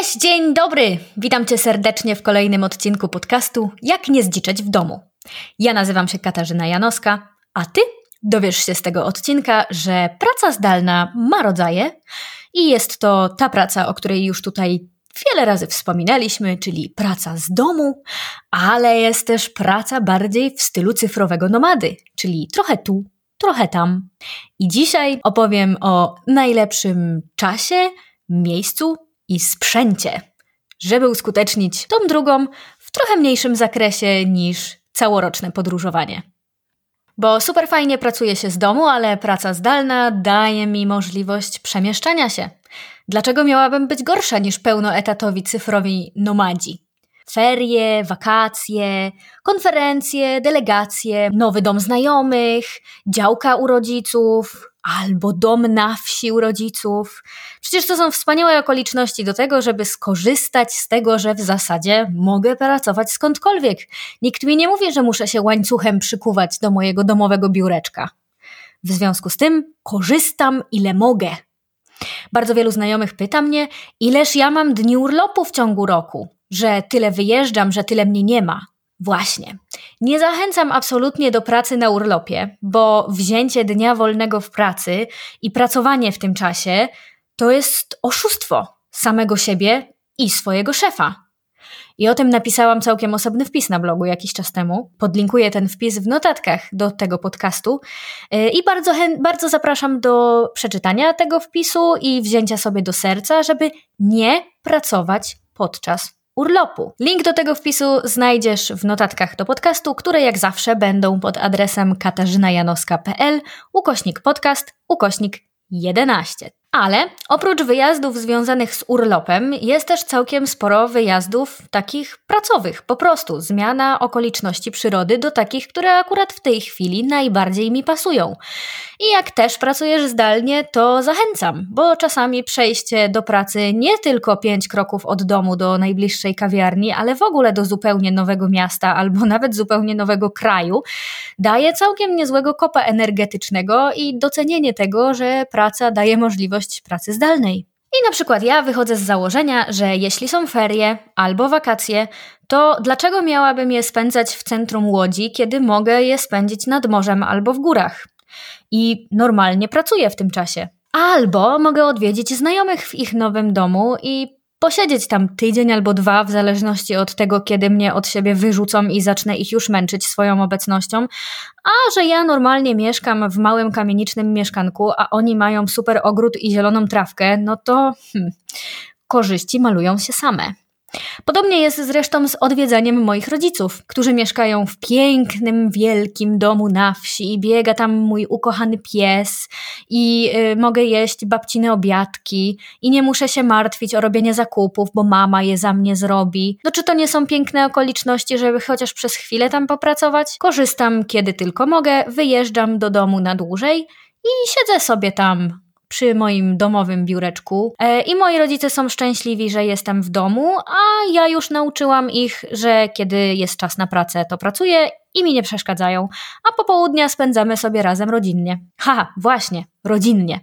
Cześć, dzień dobry! Witam Cię serdecznie w kolejnym odcinku podcastu Jak nie zdziczeć w domu. Ja nazywam się Katarzyna Janowska, a Ty dowiesz się z tego odcinka, że praca zdalna ma rodzaje i jest to ta praca, o której już tutaj wiele razy wspominaliśmy, czyli praca z domu, ale jest też praca bardziej w stylu cyfrowego nomady, czyli trochę tu, trochę tam. I dzisiaj opowiem o najlepszym czasie, miejscu i sprzęcie, żeby uskutecznić tą drugą w trochę mniejszym zakresie niż całoroczne podróżowanie. Bo super fajnie pracuje się z domu, ale praca zdalna daje mi możliwość przemieszczania się. Dlaczego miałabym być gorsza niż pełnoetatowi cyfrowi nomadzi? Ferie, wakacje, konferencje, delegacje, nowy dom znajomych, działka u rodziców, albo dom na wsi u rodziców. Przecież to są wspaniałe okoliczności do tego, żeby skorzystać z tego, że w zasadzie mogę pracować skądkolwiek. Nikt mi nie mówi, że muszę się łańcuchem przykuwać do mojego domowego biureczka. W związku z tym korzystam ile mogę. Bardzo wielu znajomych pyta mnie, ileż ja mam dni urlopu w ciągu roku, że tyle wyjeżdżam, że tyle mnie nie ma. Właśnie. Nie zachęcam absolutnie do pracy na urlopie, bo wzięcie dnia wolnego w pracy i pracowanie w tym czasie to jest oszustwo samego siebie i swojego szefa. I o tym napisałam całkiem osobny wpis na blogu jakiś czas temu. Podlinkuję ten wpis w notatkach do tego podcastu. Y, I bardzo, bardzo zapraszam do przeczytania tego wpisu i wzięcia sobie do serca, żeby nie pracować podczas urlopu. Link do tego wpisu znajdziesz w notatkach do podcastu, które jak zawsze będą pod adresem katarzynajanowska.pl ukośnik podcast ukośnik 11. Ale oprócz wyjazdów związanych z urlopem, jest też całkiem sporo wyjazdów takich pracowych, po prostu zmiana okoliczności przyrody do takich, które akurat w tej chwili najbardziej mi pasują. I jak też pracujesz zdalnie, to zachęcam, bo czasami przejście do pracy nie tylko pięć kroków od domu do najbliższej kawiarni, ale w ogóle do zupełnie nowego miasta albo nawet zupełnie nowego kraju daje całkiem niezłego kopa energetycznego i docenienie tego, że praca daje możliwość pracy zdalnej. I na przykład ja wychodzę z założenia, że jeśli są ferie albo wakacje, to dlaczego miałabym je spędzać w centrum Łodzi, kiedy mogę je spędzić nad morzem albo w górach? i normalnie pracuję w tym czasie. Albo mogę odwiedzić znajomych w ich nowym domu i posiedzieć tam tydzień albo dwa, w zależności od tego, kiedy mnie od siebie wyrzucą i zacznę ich już męczyć swoją obecnością, a że ja normalnie mieszkam w małym kamienicznym mieszkanku, a oni mają super ogród i zieloną trawkę, no to hmm, korzyści malują się same. Podobnie jest zresztą z odwiedzeniem moich rodziców, którzy mieszkają w pięknym, wielkim domu na wsi i biega tam mój ukochany pies i y, mogę jeść babcine obiadki i nie muszę się martwić o robienie zakupów, bo mama je za mnie zrobi. No czy to nie są piękne okoliczności, żeby chociaż przez chwilę tam popracować? Korzystam kiedy tylko mogę, wyjeżdżam do domu na dłużej i siedzę sobie tam przy moim domowym biureczku. E, I moi rodzice są szczęśliwi, że jestem w domu, a ja już nauczyłam ich, że kiedy jest czas na pracę, to pracuję i mi nie przeszkadzają, a popołudnia spędzamy sobie razem rodzinnie. Haha, właśnie, rodzinnie.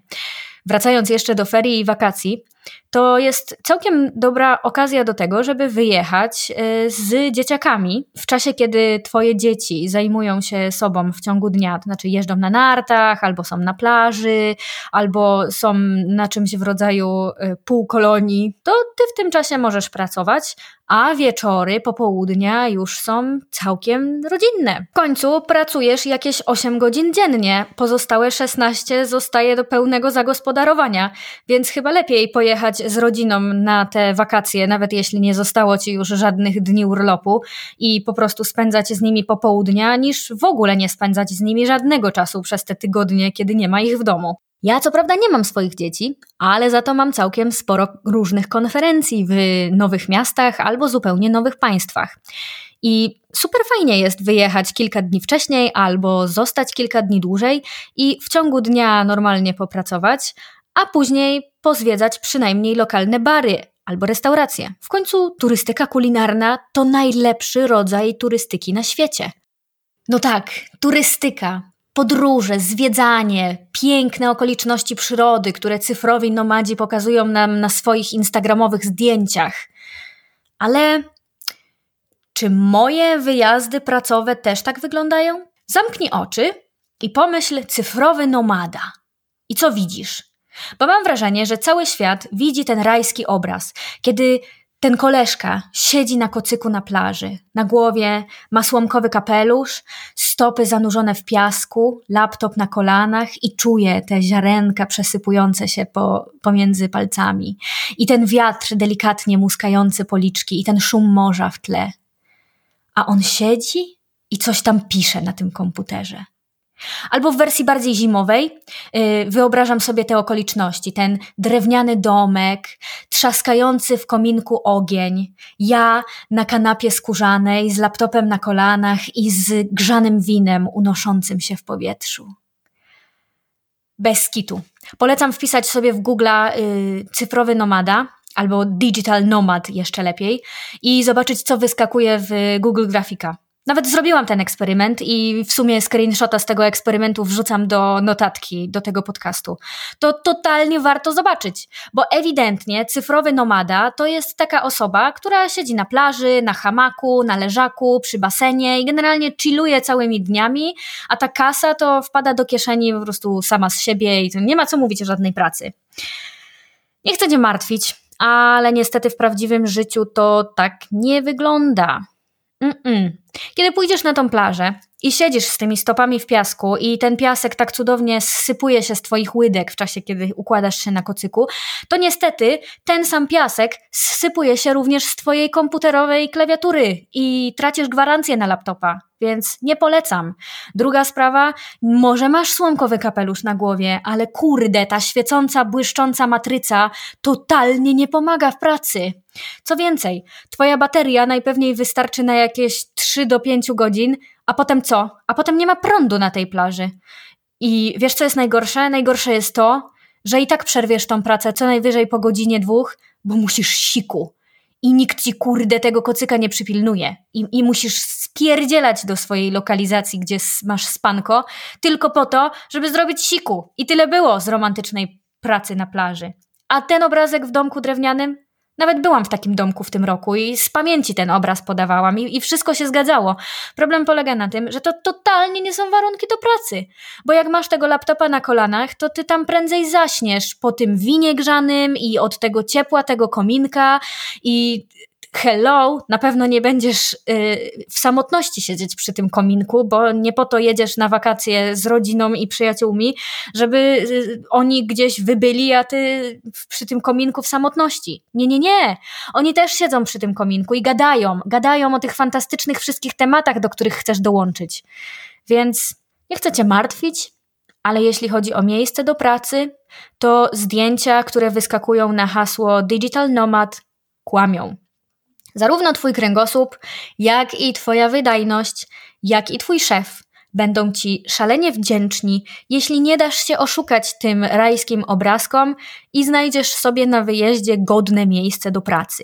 Wracając jeszcze do ferii i wakacji, to jest całkiem dobra okazja do tego, żeby wyjechać y, z dzieciakami w czasie, kiedy twoje dzieci zajmują się sobą w ciągu dnia, to znaczy jeżdżą na nartach, albo są na plaży, albo są na czymś w rodzaju y, półkolonii, to ty w tym czasie możesz pracować, a wieczory, popołudnia już są całkiem rodzinne. W końcu pracujesz jakieś 8 godzin dziennie, pozostałe 16 zostaje do pełnego zagospodarowania, więc chyba lepiej pojechać z rodziną na te wakacje, nawet jeśli nie zostało ci już żadnych dni urlopu i po prostu spędzać z nimi popołudnia, niż w ogóle nie spędzać z nimi żadnego czasu przez te tygodnie, kiedy nie ma ich w domu. Ja co prawda nie mam swoich dzieci, ale za to mam całkiem sporo różnych konferencji w nowych miastach albo zupełnie nowych państwach. I super fajnie jest wyjechać kilka dni wcześniej albo zostać kilka dni dłużej i w ciągu dnia normalnie popracować, a później pozwiedzać przynajmniej lokalne bary albo restauracje. W końcu turystyka kulinarna to najlepszy rodzaj turystyki na świecie. No tak, turystyka. Podróże, zwiedzanie, piękne okoliczności przyrody, które cyfrowi nomadzi pokazują nam na swoich instagramowych zdjęciach. Ale czy moje wyjazdy pracowe też tak wyglądają? Zamknij oczy i pomyśl cyfrowy nomada. I co widzisz? Bo mam wrażenie, że cały świat widzi ten rajski obraz, kiedy ten koleżka siedzi na kocyku na plaży. Na głowie ma słomkowy kapelusz, stopy zanurzone w piasku, laptop na kolanach i czuje te ziarenka przesypujące się po, pomiędzy palcami. I ten wiatr delikatnie muskający policzki i ten szum morza w tle. A on siedzi i coś tam pisze na tym komputerze. Albo w wersji bardziej zimowej yy, wyobrażam sobie te okoliczności. Ten drewniany domek, trzaskający w kominku ogień, ja na kanapie skórzanej z laptopem na kolanach i z grzanym winem unoszącym się w powietrzu. Bez kitu. Polecam wpisać sobie w Google yy, cyfrowy nomada albo digital nomad jeszcze lepiej i zobaczyć co wyskakuje w Google Grafika. Nawet zrobiłam ten eksperyment i w sumie screenshota z tego eksperymentu wrzucam do notatki do tego podcastu. To totalnie warto zobaczyć, bo ewidentnie cyfrowy nomada to jest taka osoba, która siedzi na plaży, na hamaku, na leżaku, przy basenie i generalnie chilluje całymi dniami, a ta kasa to wpada do kieszeni po prostu sama z siebie i nie ma co mówić o żadnej pracy. Nie chcę cię martwić, ale niestety w prawdziwym życiu to tak nie wygląda. Mm-mm. Kiedy pójdziesz na tą plażę i siedzisz z tymi stopami w piasku i ten piasek tak cudownie sypuje się z twoich łydek w czasie, kiedy układasz się na kocyku, to niestety ten sam piasek sypuje się również z twojej komputerowej klawiatury i tracisz gwarancję na laptopa, więc nie polecam. Druga sprawa, może masz słomkowy kapelusz na głowie, ale kurde, ta świecąca, błyszcząca matryca totalnie nie pomaga w pracy. Co więcej, twoja bateria najpewniej wystarczy na jakieś 3 do 5 godzin, a potem co? A potem nie ma prądu na tej plaży. I wiesz, co jest najgorsze? Najgorsze jest to, że i tak przerwiesz tą pracę co najwyżej po godzinie dwóch, bo musisz siku. I nikt ci kurde tego kocyka nie przypilnuje. I, I musisz spierdzielać do swojej lokalizacji, gdzie masz spanko, tylko po to, żeby zrobić siku. I tyle było z romantycznej pracy na plaży. A ten obrazek w domku drewnianym nawet byłam w takim domku w tym roku i z pamięci ten obraz podawałam i, i, wszystko się zgadzało. Problem polega na tym, że to totalnie nie są warunki do pracy. Bo jak masz tego laptopa na kolanach, to ty tam prędzej zaśniesz po tym winie grzanym i od tego ciepła tego kominka i hello, na pewno nie będziesz y, w samotności siedzieć przy tym kominku, bo nie po to jedziesz na wakacje z rodziną i przyjaciółmi, żeby y, oni gdzieś wybyli, a ty przy tym kominku w samotności. Nie, nie, nie. Oni też siedzą przy tym kominku i gadają, gadają o tych fantastycznych wszystkich tematach, do których chcesz dołączyć. Więc nie chcę cię martwić, ale jeśli chodzi o miejsce do pracy, to zdjęcia, które wyskakują na hasło Digital Nomad, kłamią. Zarówno Twój kręgosłup, jak i Twoja wydajność, jak i Twój szef będą Ci szalenie wdzięczni, jeśli nie dasz się oszukać tym rajskim obrazkom i znajdziesz sobie na wyjeździe godne miejsce do pracy.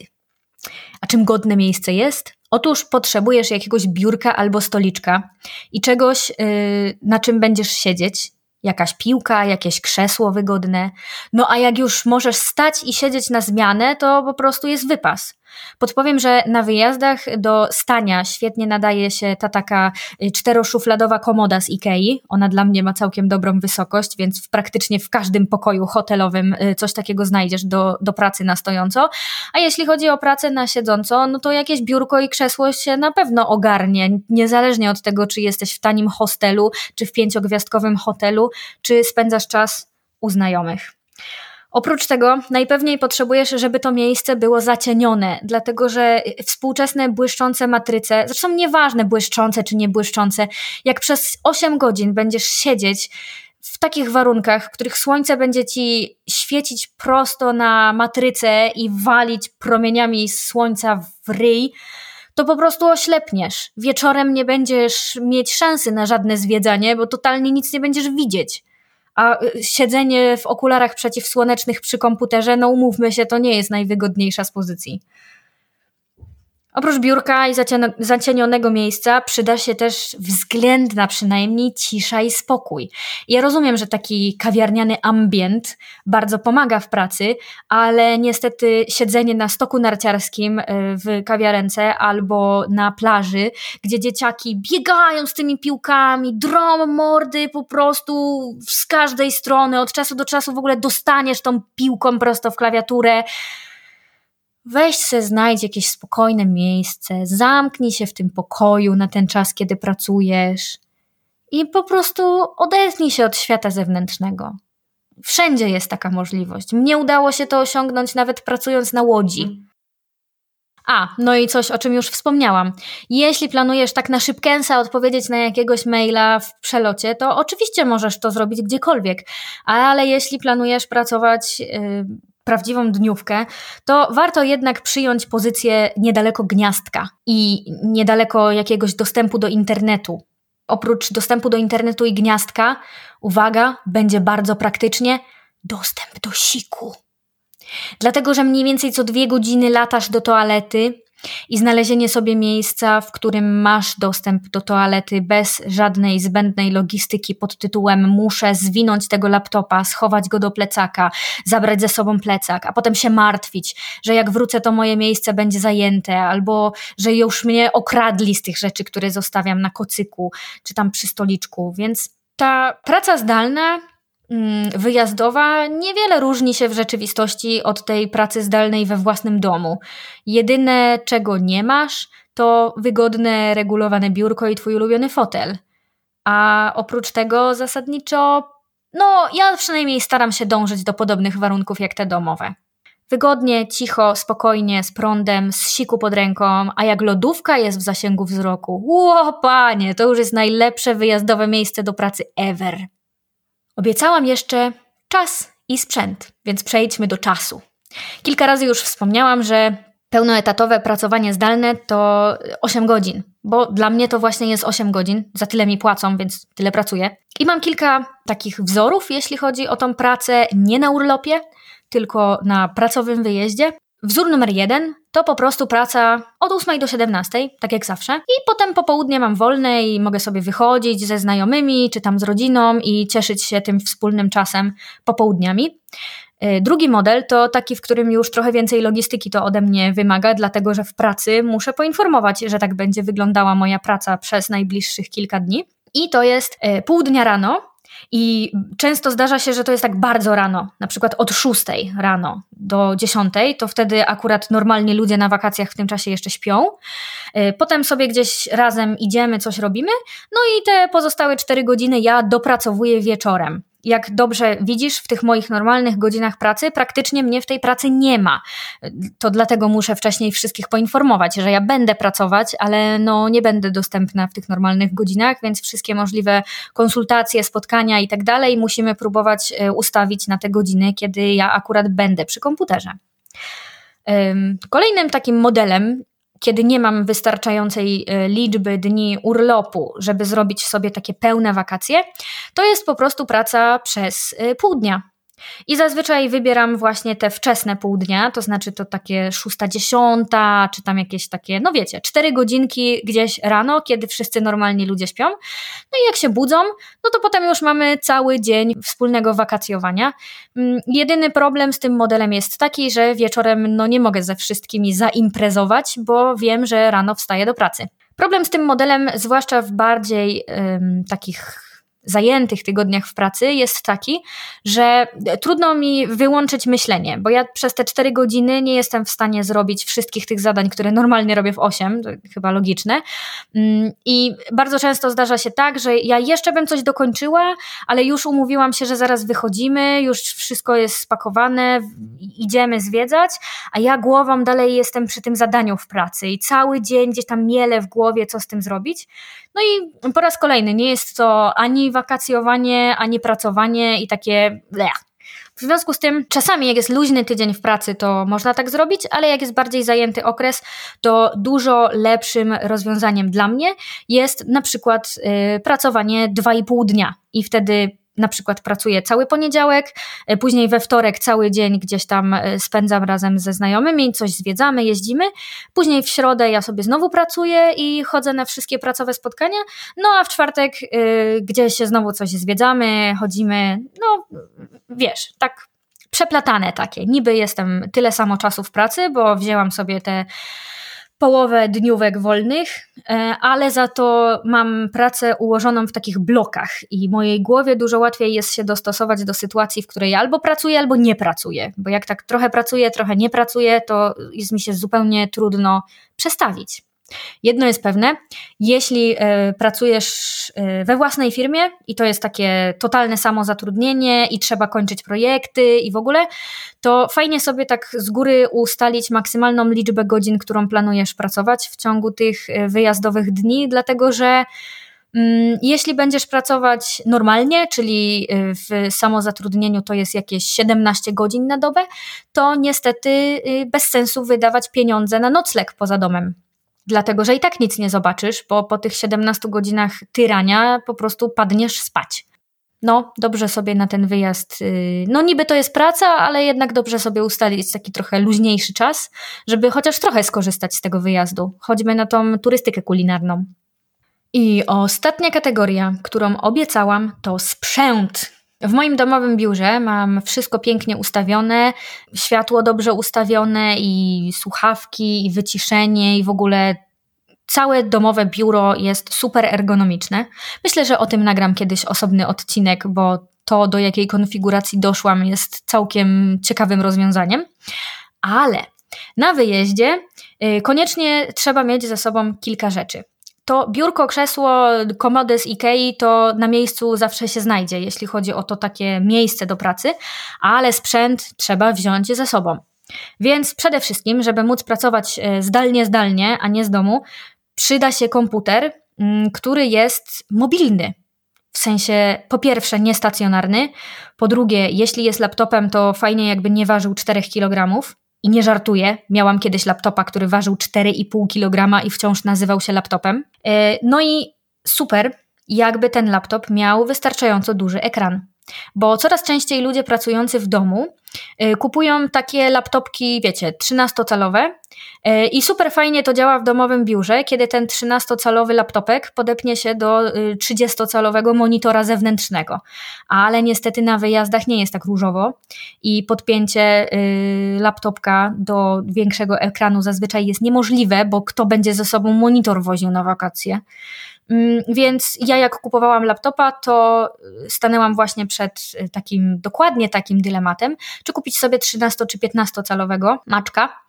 A czym godne miejsce jest? Otóż potrzebujesz jakiegoś biurka albo stoliczka i czegoś, yy, na czym będziesz siedzieć, jakaś piłka, jakieś krzesło wygodne. No a jak już możesz stać i siedzieć na zmianę, to po prostu jest wypas. Podpowiem, że na wyjazdach do stania świetnie nadaje się ta taka y, czteroszufladowa komoda z Ikei. Ona dla mnie ma całkiem dobrą wysokość, więc praktycznie w każdym pokoju hotelowym y, coś takiego znajdziesz do, do pracy na stojąco. A jeśli chodzi o pracę na siedząco, no to jakieś biurko i krzesło się na pewno ogarnie, niezależnie od tego, czy jesteś w tanim hostelu, czy w pięciogwiazdkowym hotelu, czy spędzasz czas u znajomych. Oprócz tego najpewniej potrzebujesz, żeby to miejsce było zacienione, dlatego że współczesne błyszczące matryce, zresztą nieważne błyszczące czy nie błyszczące, jak przez 8 godzin będziesz siedzieć w takich warunkach, w których słońce będzie ci świecić prosto na matrycę i walić promieniami słońca w ryj, to po prostu oślepniesz. Wieczorem nie będziesz mieć szansy na żadne zwiedzanie, bo totalnie nic nie będziesz widzieć. A y, siedzenie w okularach przeciwsłonecznych przy komputerze, no umówmy się, to nie jest najwygodniejsza z pozycji. Oprócz biurka i zacienionego miejsca przyda się też względna przynajmniej cisza i spokój. Ja rozumiem, że taki kawiarniany ambient bardzo pomaga w pracy, ale niestety siedzenie na stoku narciarskim y, w kawiarence albo na plaży, gdzie dzieciaki biegają z tymi piłkami, drą mordy po prostu z każdej strony, od czasu do czasu w ogóle dostaniesz tą piłką prosto w klawiaturę, Weź se znajdź jakieś spokojne miejsce, zamknij się w tym pokoju na ten czas, kiedy pracujesz i po prostu odetnij się od świata zewnętrznego. Wszędzie jest taka możliwość. Mnie udało się to osiągnąć nawet pracując na łodzi. A, no i coś, o czym już wspomniałam. Jeśli planujesz tak na szybkęsa odpowiedzieć na jakiegoś maila w przelocie, to oczywiście możesz to zrobić gdziekolwiek, ale jeśli planujesz pracować yy, prawdziwą dniówkę, to warto jednak przyjąć pozycję niedaleko gniazdka i niedaleko jakiegoś dostępu do internetu. Oprócz dostępu do internetu i gniazdka, uwaga, będzie bardzo praktycznie dostęp do siku. Dlatego, że mniej więcej co dwie godziny latasz do toalety, i znalezienie sobie miejsca, w którym masz dostęp do toalety bez żadnej zbędnej logistyki pod tytułem muszę zwinąć tego laptopa, schować go do plecaka, zabrać ze sobą plecak, a potem się martwić, że jak wrócę to moje miejsce będzie zajęte, albo że już mnie okradli z tych rzeczy, które zostawiam na kocyku czy tam przy stoliczku. Więc ta praca zdalna wyjazdowa niewiele różni się w rzeczywistości od tej pracy zdalnej we własnym domu. Jedyne, czego nie masz, to wygodne, regulowane biurko i twój ulubiony fotel. A oprócz tego zasadniczo, no, ja przynajmniej staram się dążyć do podobnych warunków jak te domowe. Wygodnie, cicho, spokojnie, z prądem, z siku pod ręką, a jak lodówka jest w zasięgu wzroku, ło panie, to już jest najlepsze wyjazdowe miejsce do pracy ever. Obiecałam jeszcze czas i sprzęt, więc przejdźmy do czasu. Kilka razy już wspomniałam, że pełnoetatowe pracowanie zdalne to 8 godzin, bo dla mnie to właśnie jest 8 godzin, za tyle mi płacą, więc tyle pracuję. I mam kilka takich wzorów, jeśli chodzi o tą pracę nie na urlopie, tylko na pracowym wyjeździe. Wzór numer jeden to po prostu praca od 8 do 17, tak jak zawsze. I potem popołudnie mam wolne i mogę sobie wychodzić ze znajomymi, czy tam z rodziną i cieszyć się tym wspólnym czasem popołudniami. Y, drugi model to taki, w którym już trochę więcej logistyki to ode mnie wymaga, dlatego że w pracy muszę poinformować, że tak będzie wyglądała moja praca przez najbliższych kilka dni. I to jest y, pół dnia rano, i często zdarza się, że to jest tak bardzo rano, na przykład od 6 rano do 10, to wtedy akurat normalnie ludzie na wakacjach w tym czasie jeszcze śpią. Y, potem sobie gdzieś razem idziemy, coś robimy, no i te pozostałe 4 godziny ja dopracowuję wieczorem jak dobrze widzisz, w tych moich normalnych godzinach pracy praktycznie mnie w tej pracy nie ma. To dlatego muszę wcześniej wszystkich poinformować, że ja będę pracować, ale no nie będę dostępna w tych normalnych godzinach, więc wszystkie możliwe konsultacje, spotkania i tak dalej musimy próbować e, ustawić na te godziny, kiedy ja akurat będę przy komputerze. Kolejnym takim modelem kiedy nie mam wystarczającej e, liczby dni urlopu, żeby zrobić sobie takie pełne wakacje, to jest po prostu praca przez e, pół dnia. I zazwyczaj wybieram właśnie te wczesne półdnia, to znaczy to takie szósta, dziesiąta, czy tam jakieś takie, no wiecie, cztery godzinki gdzieś rano, kiedy wszyscy normalni ludzie śpią. No i jak się budzą, no to potem już mamy cały dzień wspólnego wakacjowania. Mm, jedyny problem z tym modelem jest taki, że wieczorem no nie mogę ze wszystkimi zaimprezować, bo wiem, że rano wstaję do pracy. Problem z tym modelem, zwłaszcza w bardziej ym, takich zajętych tygodniach w pracy jest taki, że trudno mi wyłączyć myślenie, bo ja przez te 4 godziny nie jestem w stanie zrobić wszystkich tych zadań, które normalnie robię w 8, to chyba logiczne. Mm, I bardzo często zdarza się tak, że ja jeszcze bym coś dokończyła, ale już umówiłam się, że zaraz wychodzimy, już wszystko jest spakowane, idziemy zwiedzać, a ja głową dalej jestem przy tym zadaniu w pracy i cały dzień gdzieś tam miele w głowie, co z tym zrobić. No i po raz kolejny nie jest to ani wakacjowanie, ani pracowanie i takie blech. W związku z tym, czasami jak jest luźny tydzień w pracy, to można tak zrobić, ale jak jest bardziej zajęty okres, to dużo lepszym rozwiązaniem dla mnie jest na przykład y, pracowanie 2,5 dnia i wtedy na przykład pracuję cały poniedziałek, e, później we wtorek cały dzień gdzieś tam e, spędzam razem ze znajomymi, coś zwiedzamy, jeździmy, później w środę ja sobie znowu pracuję i chodzę na wszystkie pracowe spotkania, no a w czwartek y, gdzieś się znowu coś zwiedzamy, chodzimy, no wiesz, tak przeplatane takie. Niby jestem tyle samo czasu w pracy, bo wzięłam sobie te połowę dniówek wolnych, e, ale za to mam pracę ułożoną w takich blokach i mojej głowie dużo łatwiej jest się dostosować do sytuacji, w której albo pracuję, albo nie pracuję. Bo jak tak trochę pracuję, trochę nie pracuję, to jest mi się zupełnie trudno przestawić. Jedno jest pewne, jeśli y, pracujesz y, we własnej firmie i to jest takie totalne samozatrudnienie i trzeba kończyć projekty i w ogóle, to fajnie sobie tak z góry ustalić maksymalną liczbę godzin, którą planujesz pracować w ciągu tych e, wyjazdowych dni, dlatego że mm, jeśli będziesz pracować normalnie, czyli w samozatrudnieniu to jest jakieś 17 godzin na dobę, to niestety bez sensu wydawać pieniądze na nocleg poza domem dlatego że i tak nic nie zobaczysz, bo po tych 17 godzinach tyrania po prostu padniesz spać. No, dobrze sobie na ten wyjazd, y, no niby to jest praca, ale jednak dobrze sobie ustalić taki trochę luźniejszy czas, żeby chociaż trochę skorzystać z tego wyjazdu. Chodźmy na tą turystykę kulinarną. I ostatnia kategoria, którą obiecałam, to sprzęt. W moim domowym biurze mam wszystko pięknie ustawione, światło dobrze ustawione i słuchawki, i wyciszenie, i w ogóle całe domowe biuro jest super ergonomiczne. Myślę, że o tym nagram kiedyś osobny odcinek, bo to, do jakiej konfiguracji doszłam, jest całkiem ciekawym rozwiązaniem. Ale na wyjeździe y, koniecznie trzeba mieć ze sobą kilka rzeczy to biurko, krzesło, komody z Ikei to na miejscu zawsze się znajdzie, jeśli chodzi o to takie miejsce do pracy, ale sprzęt trzeba wziąć ze sobą. Więc przede wszystkim, żeby móc pracować e, zdalnie, zdalnie, a nie z domu, przyda się komputer, mm, który jest mobilny. W sensie, po pierwsze, niestacjonarny, po drugie, jeśli jest laptopem, to fajnie jakby nie ważył 4 kg, i nie żartuję, miałam kiedyś laptopa, który ważył 4,5 kg i wciąż nazywał się laptopem. E, no i super, jakby ten laptop miał wystarczająco duży ekran. Bo coraz częściej ludzie pracujący w domu y, kupują takie laptopki, wiecie, 13-calowe y, i super fajnie to działa w domowym biurze, kiedy ten 13-calowy laptopek podepnie się do 30-calowego y, monitora zewnętrznego. Ale niestety na wyjazdach nie jest tak różowo i podpięcie laptopka do większego ekranu zazwyczaj jest niemożliwe, bo kto będzie ze sobą monitor woził na wakacje. Mm, więc ja jak kupowałam laptopa, to stanęłam właśnie przed y, takim, dokładnie takim dylematem, czy kupić sobie 13 czy 15 calowego maczka.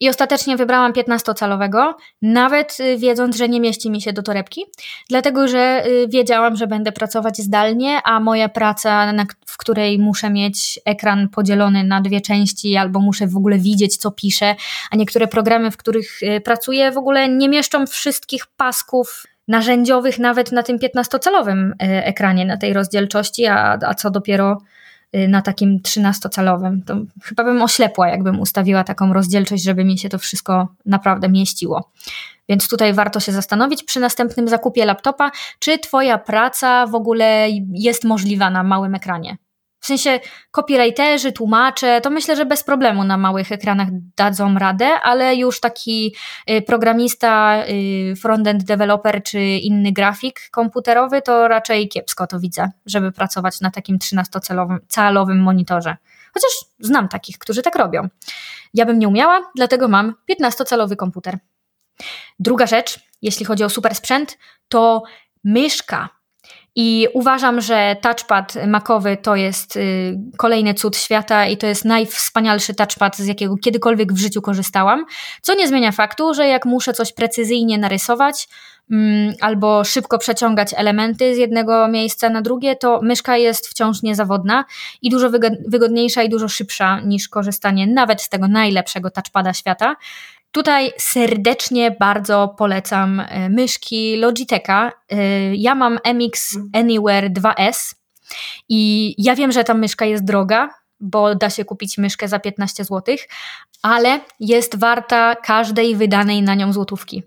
I ostatecznie wybrałam 15 calowego, nawet y, wiedząc, że nie mieści mi się do torebki, dlatego że y, wiedziałam, że będę pracować zdalnie, a moja praca, w której muszę mieć ekran podzielony na dwie części, albo muszę w ogóle widzieć, co piszę, a niektóre programy, w których pracuję, w ogóle nie mieszczą wszystkich pasków narzędziowych nawet na tym 15-calowym e, ekranie, na tej rozdzielczości, a, a co dopiero e, na takim 13-calowym. To chyba bym oślepła, jakbym ustawiła taką rozdzielczość, żeby mi się to wszystko naprawdę mieściło. Więc tutaj warto się zastanowić przy następnym zakupie laptopa, czy Twoja praca w ogóle jest możliwa na małym ekranie. W sensie copywriterzy, tłumacze, to myślę, że bez problemu na małych ekranach dadzą radę, ale już taki y, programista, y, frontend developer czy inny grafik komputerowy to raczej kiepsko to widzę, żeby pracować na takim 13-calowym monitorze. Chociaż znam takich, którzy tak robią. Ja bym nie umiała, dlatego mam 15-calowy komputer. Druga rzecz, jeśli chodzi o super sprzęt, to myszka i uważam, że touchpad makowy to jest y, kolejny cud świata i to jest najwspanialszy touchpad, z jakiego kiedykolwiek w życiu korzystałam. Co nie zmienia faktu, że jak muszę coś precyzyjnie narysować mm, albo szybko przeciągać elementy z jednego miejsca na drugie, to myszka jest wciąż niezawodna i dużo wygodniejsza i dużo szybsza niż korzystanie nawet z tego najlepszego touchpada świata. Tutaj serdecznie bardzo polecam e, myszki Logitecha. E, ja mam MX Anywhere 2S i ja wiem, że ta myszka jest droga, bo da się kupić myszkę za 15 zł, ale jest warta każdej wydanej na nią złotówki.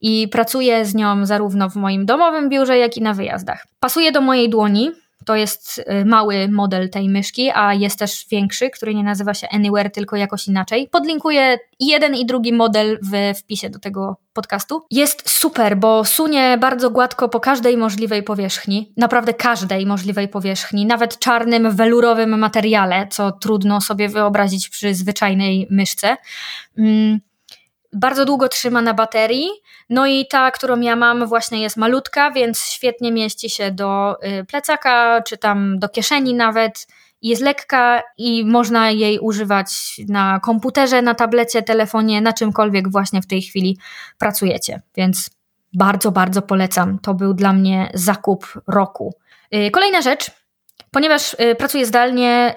I pracuję z nią zarówno w moim domowym biurze, jak i na wyjazdach. Pasuje do mojej dłoni, To jest y, mały model tej myszki, a jest też większy, który nie nazywa się Anywhere, tylko jakoś inaczej. Podlinkuję jeden i drugi model w wpisie do tego podcastu. Jest super, bo sunie bardzo gładko po każdej możliwej powierzchni, naprawdę każdej możliwej powierzchni, nawet czarnym, welurowym materiale, co trudno sobie wyobrazić przy zwyczajnej myszce. Mm bardzo długo trzyma na baterii. No i ta, którą ja mam, właśnie jest malutka, więc świetnie mieści się do y, plecaka, czy tam do kieszeni nawet. Jest lekka i można jej używać na komputerze, na tablecie, telefonie, na czymkolwiek właśnie w tej chwili pracujecie. Więc bardzo, bardzo polecam. To był dla mnie zakup roku. Y, kolejna rzecz, ponieważ y, pracuję zdalnie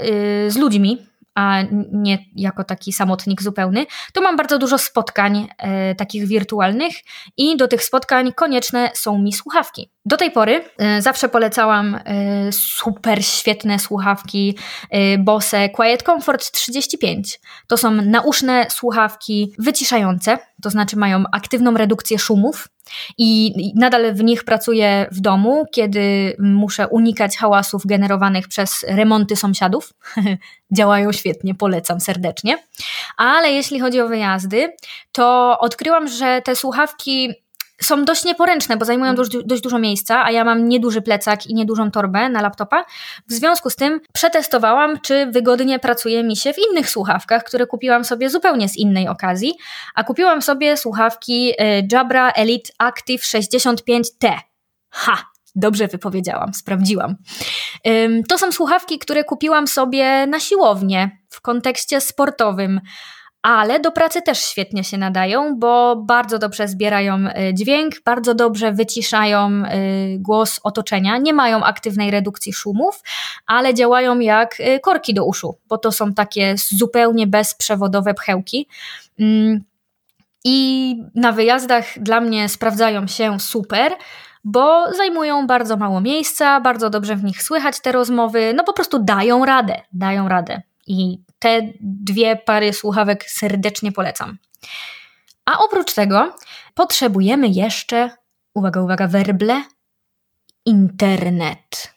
z ludźmi, a nie jako taki samotnik zupełny, to mam bardzo dużo spotkań e, takich wirtualnych i do tych spotkań konieczne są mi słuchawki. Do tej pory e, zawsze polecałam e, super świetne słuchawki e, Bose Quiet Comfort 35. To są nauszne słuchawki wyciszające, to znaczy mają aktywną redukcję szumów i nadal w nich pracuję w domu, kiedy muszę unikać hałasów generowanych przez remonty sąsiadów. Działają świetnie, polecam serdecznie. Ale jeśli chodzi o wyjazdy, to odkryłam, że te słuchawki są dość nieporęczne, bo zajmują dość, dość, dużo miejsca, a ja mam nieduży plecak i niedużą torbę na laptopa. W związku z tym przetestowałam, czy wygodnie pracuje mi się w innych słuchawkach, które kupiłam sobie zupełnie z innej okazji, a kupiłam sobie słuchawki y, Jabra Elite Active 65T. Ha! Dobrze wypowiedziałam, sprawdziłam. To są słuchawki, które kupiłam sobie na siłownię w kontekście sportowym ale do pracy też świetnie się nadają, bo bardzo dobrze zbierają y, dźwięk, bardzo dobrze wyciszają y, głos otoczenia, nie mają aktywnej redukcji szumów, ale działają jak y, korki do uszu, bo to są takie zupełnie bezprzewodowe pchełki. Mm, I na wyjazdach dla mnie sprawdzają się super bo zajmują bardzo mało miejsca, bardzo dobrze w nich słychać te rozmowy, no po prostu dają radę, dają radę. I te dwie pary słuchawek serdecznie polecam. A oprócz tego potrzebujemy jeszcze, uwaga, uwaga, werble, internet.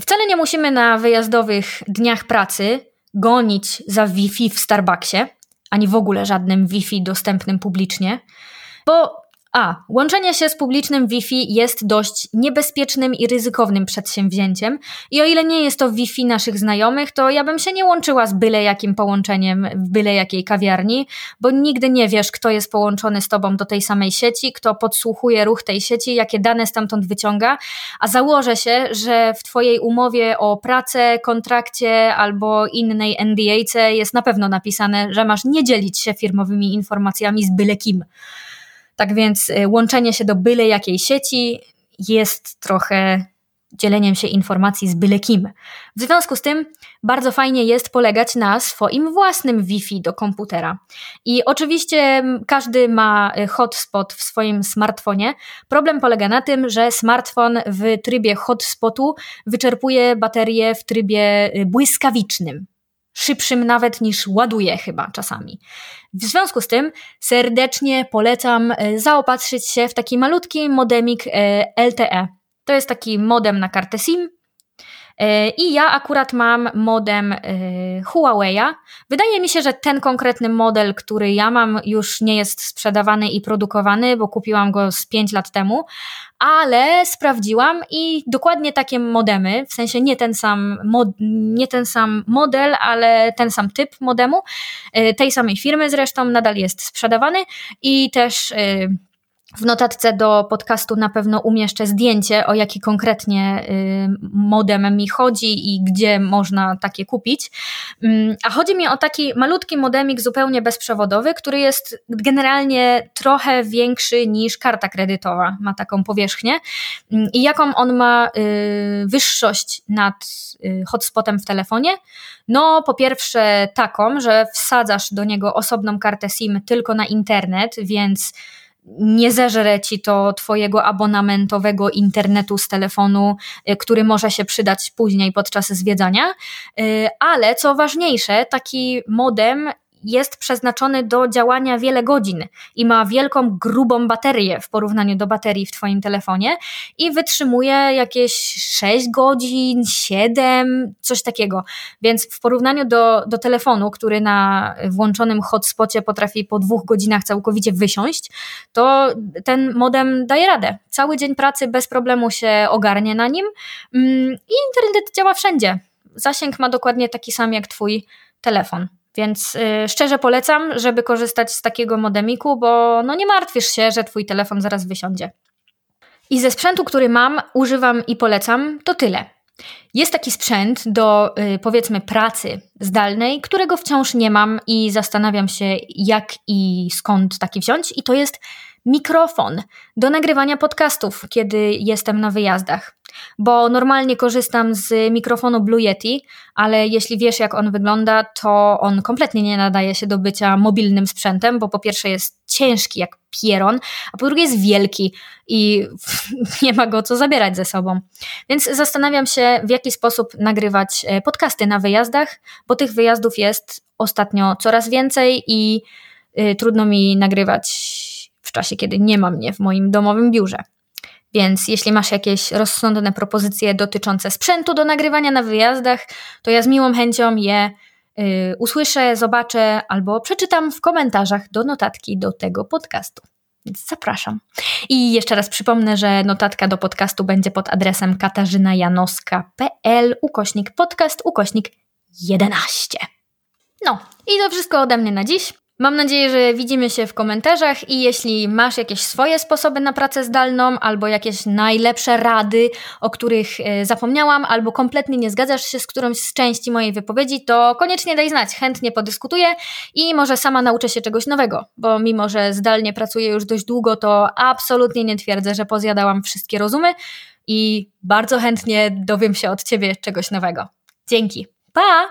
Wcale nie musimy na wyjazdowych dniach pracy gonić za Wi-Fi w Starbucksie, ani w ogóle żadnym Wi-Fi dostępnym publicznie, bo a. Łączenie się z publicznym Wi-Fi jest dość niebezpiecznym i ryzykownym przedsięwzięciem i o ile nie jest to Wi-Fi naszych znajomych, to ja bym się nie łączyła z byle jakim połączeniem w byle jakiej kawiarni, bo nigdy nie wiesz, kto jest połączony z tobą do tej samej sieci, kto podsłuchuje ruch tej sieci, jakie dane stamtąd wyciąga, a założę się, że w twojej umowie o pracę, kontrakcie albo innej NDA jest na pewno napisane, że masz nie dzielić się firmowymi informacjami z byle kim. Tak więc y, łączenie się do byle jakiej sieci jest trochę dzieleniem się informacji z byle kim. W związku z tym bardzo fajnie jest polegać na swoim własnym Wi-Fi do komputera. I oczywiście każdy ma y, hotspot w swoim smartfonie. Problem polega na tym, że smartfon w trybie hotspotu wyczerpuje baterię w trybie y, błyskawicznym szybszym nawet niż ładuje chyba czasami. W związku z tym serdecznie polecam e, zaopatrzyć się w taki malutki modemik e, LTE. To jest taki modem na kartę SIM, E, I ja akurat mam modem e, Huawei'a. Wydaje mi się, że ten konkretny model, który ja mam, już nie jest sprzedawany i produkowany, bo kupiłam go z 5 lat temu, ale sprawdziłam i dokładnie takie modemy, w sensie nie ten sam, mod, nie ten sam model, ale ten sam typ modemu, e, tej samej firmy zresztą, nadal jest sprzedawany i też w notatce do podcastu na pewno umieszczę zdjęcie, o jaki konkretnie y, modem mi chodzi i gdzie można takie kupić. Mm, a chodzi mi o taki malutki modemik zupełnie bezprzewodowy, który jest generalnie trochę większy niż karta kredytowa. Ma taką powierzchnię. Mm, I jaką on ma y, wyższość nad y, hotspotem w telefonie? No, po pierwsze taką, że wsadzasz do niego osobną kartę SIM tylko na internet, więc nie zeżre ci to twojego abonamentowego internetu z telefonu, y, który może się przydać później podczas zwiedzania, y, ale co ważniejsze, taki modem jest przeznaczony do działania wiele godzin i ma wielką, grubą baterię w porównaniu do baterii w Twoim telefonie i wytrzymuje jakieś 6 godzin, 7, coś takiego. Więc w porównaniu do, do telefonu, który na włączonym hotspocie potrafi po dwóch godzinach całkowicie wysiąść, to ten modem daje radę. Cały dzień pracy bez problemu się ogarnie na nim mm, i internet działa wszędzie. Zasięg ma dokładnie taki sam jak Twój telefon. Więc yy, szczerze polecam, żeby korzystać z takiego modemiku, bo no nie martwisz się, że Twój telefon zaraz wysiądzie. I ze sprzętu, który mam, używam i polecam, to tyle. Jest taki sprzęt do yy, powiedzmy pracy zdalnej, którego wciąż nie mam i zastanawiam się, jak i skąd taki wziąć, i to jest mikrofon do nagrywania podcastów, kiedy jestem na wyjazdach. Bo normalnie korzystam z mikrofonu Blue Yeti, ale jeśli wiesz, jak on wygląda, to on kompletnie nie nadaje się do bycia mobilnym sprzętem, bo po pierwsze jest ciężki jak pieron, a po drugie jest wielki i nie ma go co zabierać ze sobą. Więc zastanawiam się, w jaki sposób nagrywać e, podcasty na wyjazdach, bo tych wyjazdów jest ostatnio coraz więcej i y, trudno mi nagrywać w czasie, kiedy nie ma mnie w moim domowym biurze. Więc jeśli masz jakieś rozsądne propozycje dotyczące sprzętu do nagrywania na wyjazdach, to ja z miłą chęcią je y, usłyszę, zobaczę albo przeczytam w komentarzach do notatki do tego podcastu. Więc zapraszam. I jeszcze raz przypomnę, że notatka do podcastu będzie pod adresem katarzynajanoska.pl ukośnik podcast ukośnik 11. No i to wszystko ode mnie na dziś. Mam nadzieję, że widzimy się w komentarzach i jeśli masz jakieś swoje sposoby na pracę zdalną albo jakieś najlepsze rady, o których e, zapomniałam, albo kompletnie nie zgadzasz się z którąś z części mojej wypowiedzi, to koniecznie daj znać, chętnie podyskutuję i może sama nauczę się czegoś nowego, bo mimo, że zdalnie pracuję już dość długo, to absolutnie nie twierdzę, że pozjadałam wszystkie rozumy i bardzo chętnie dowiem się od Ciebie czegoś nowego. Dzięki. Pa!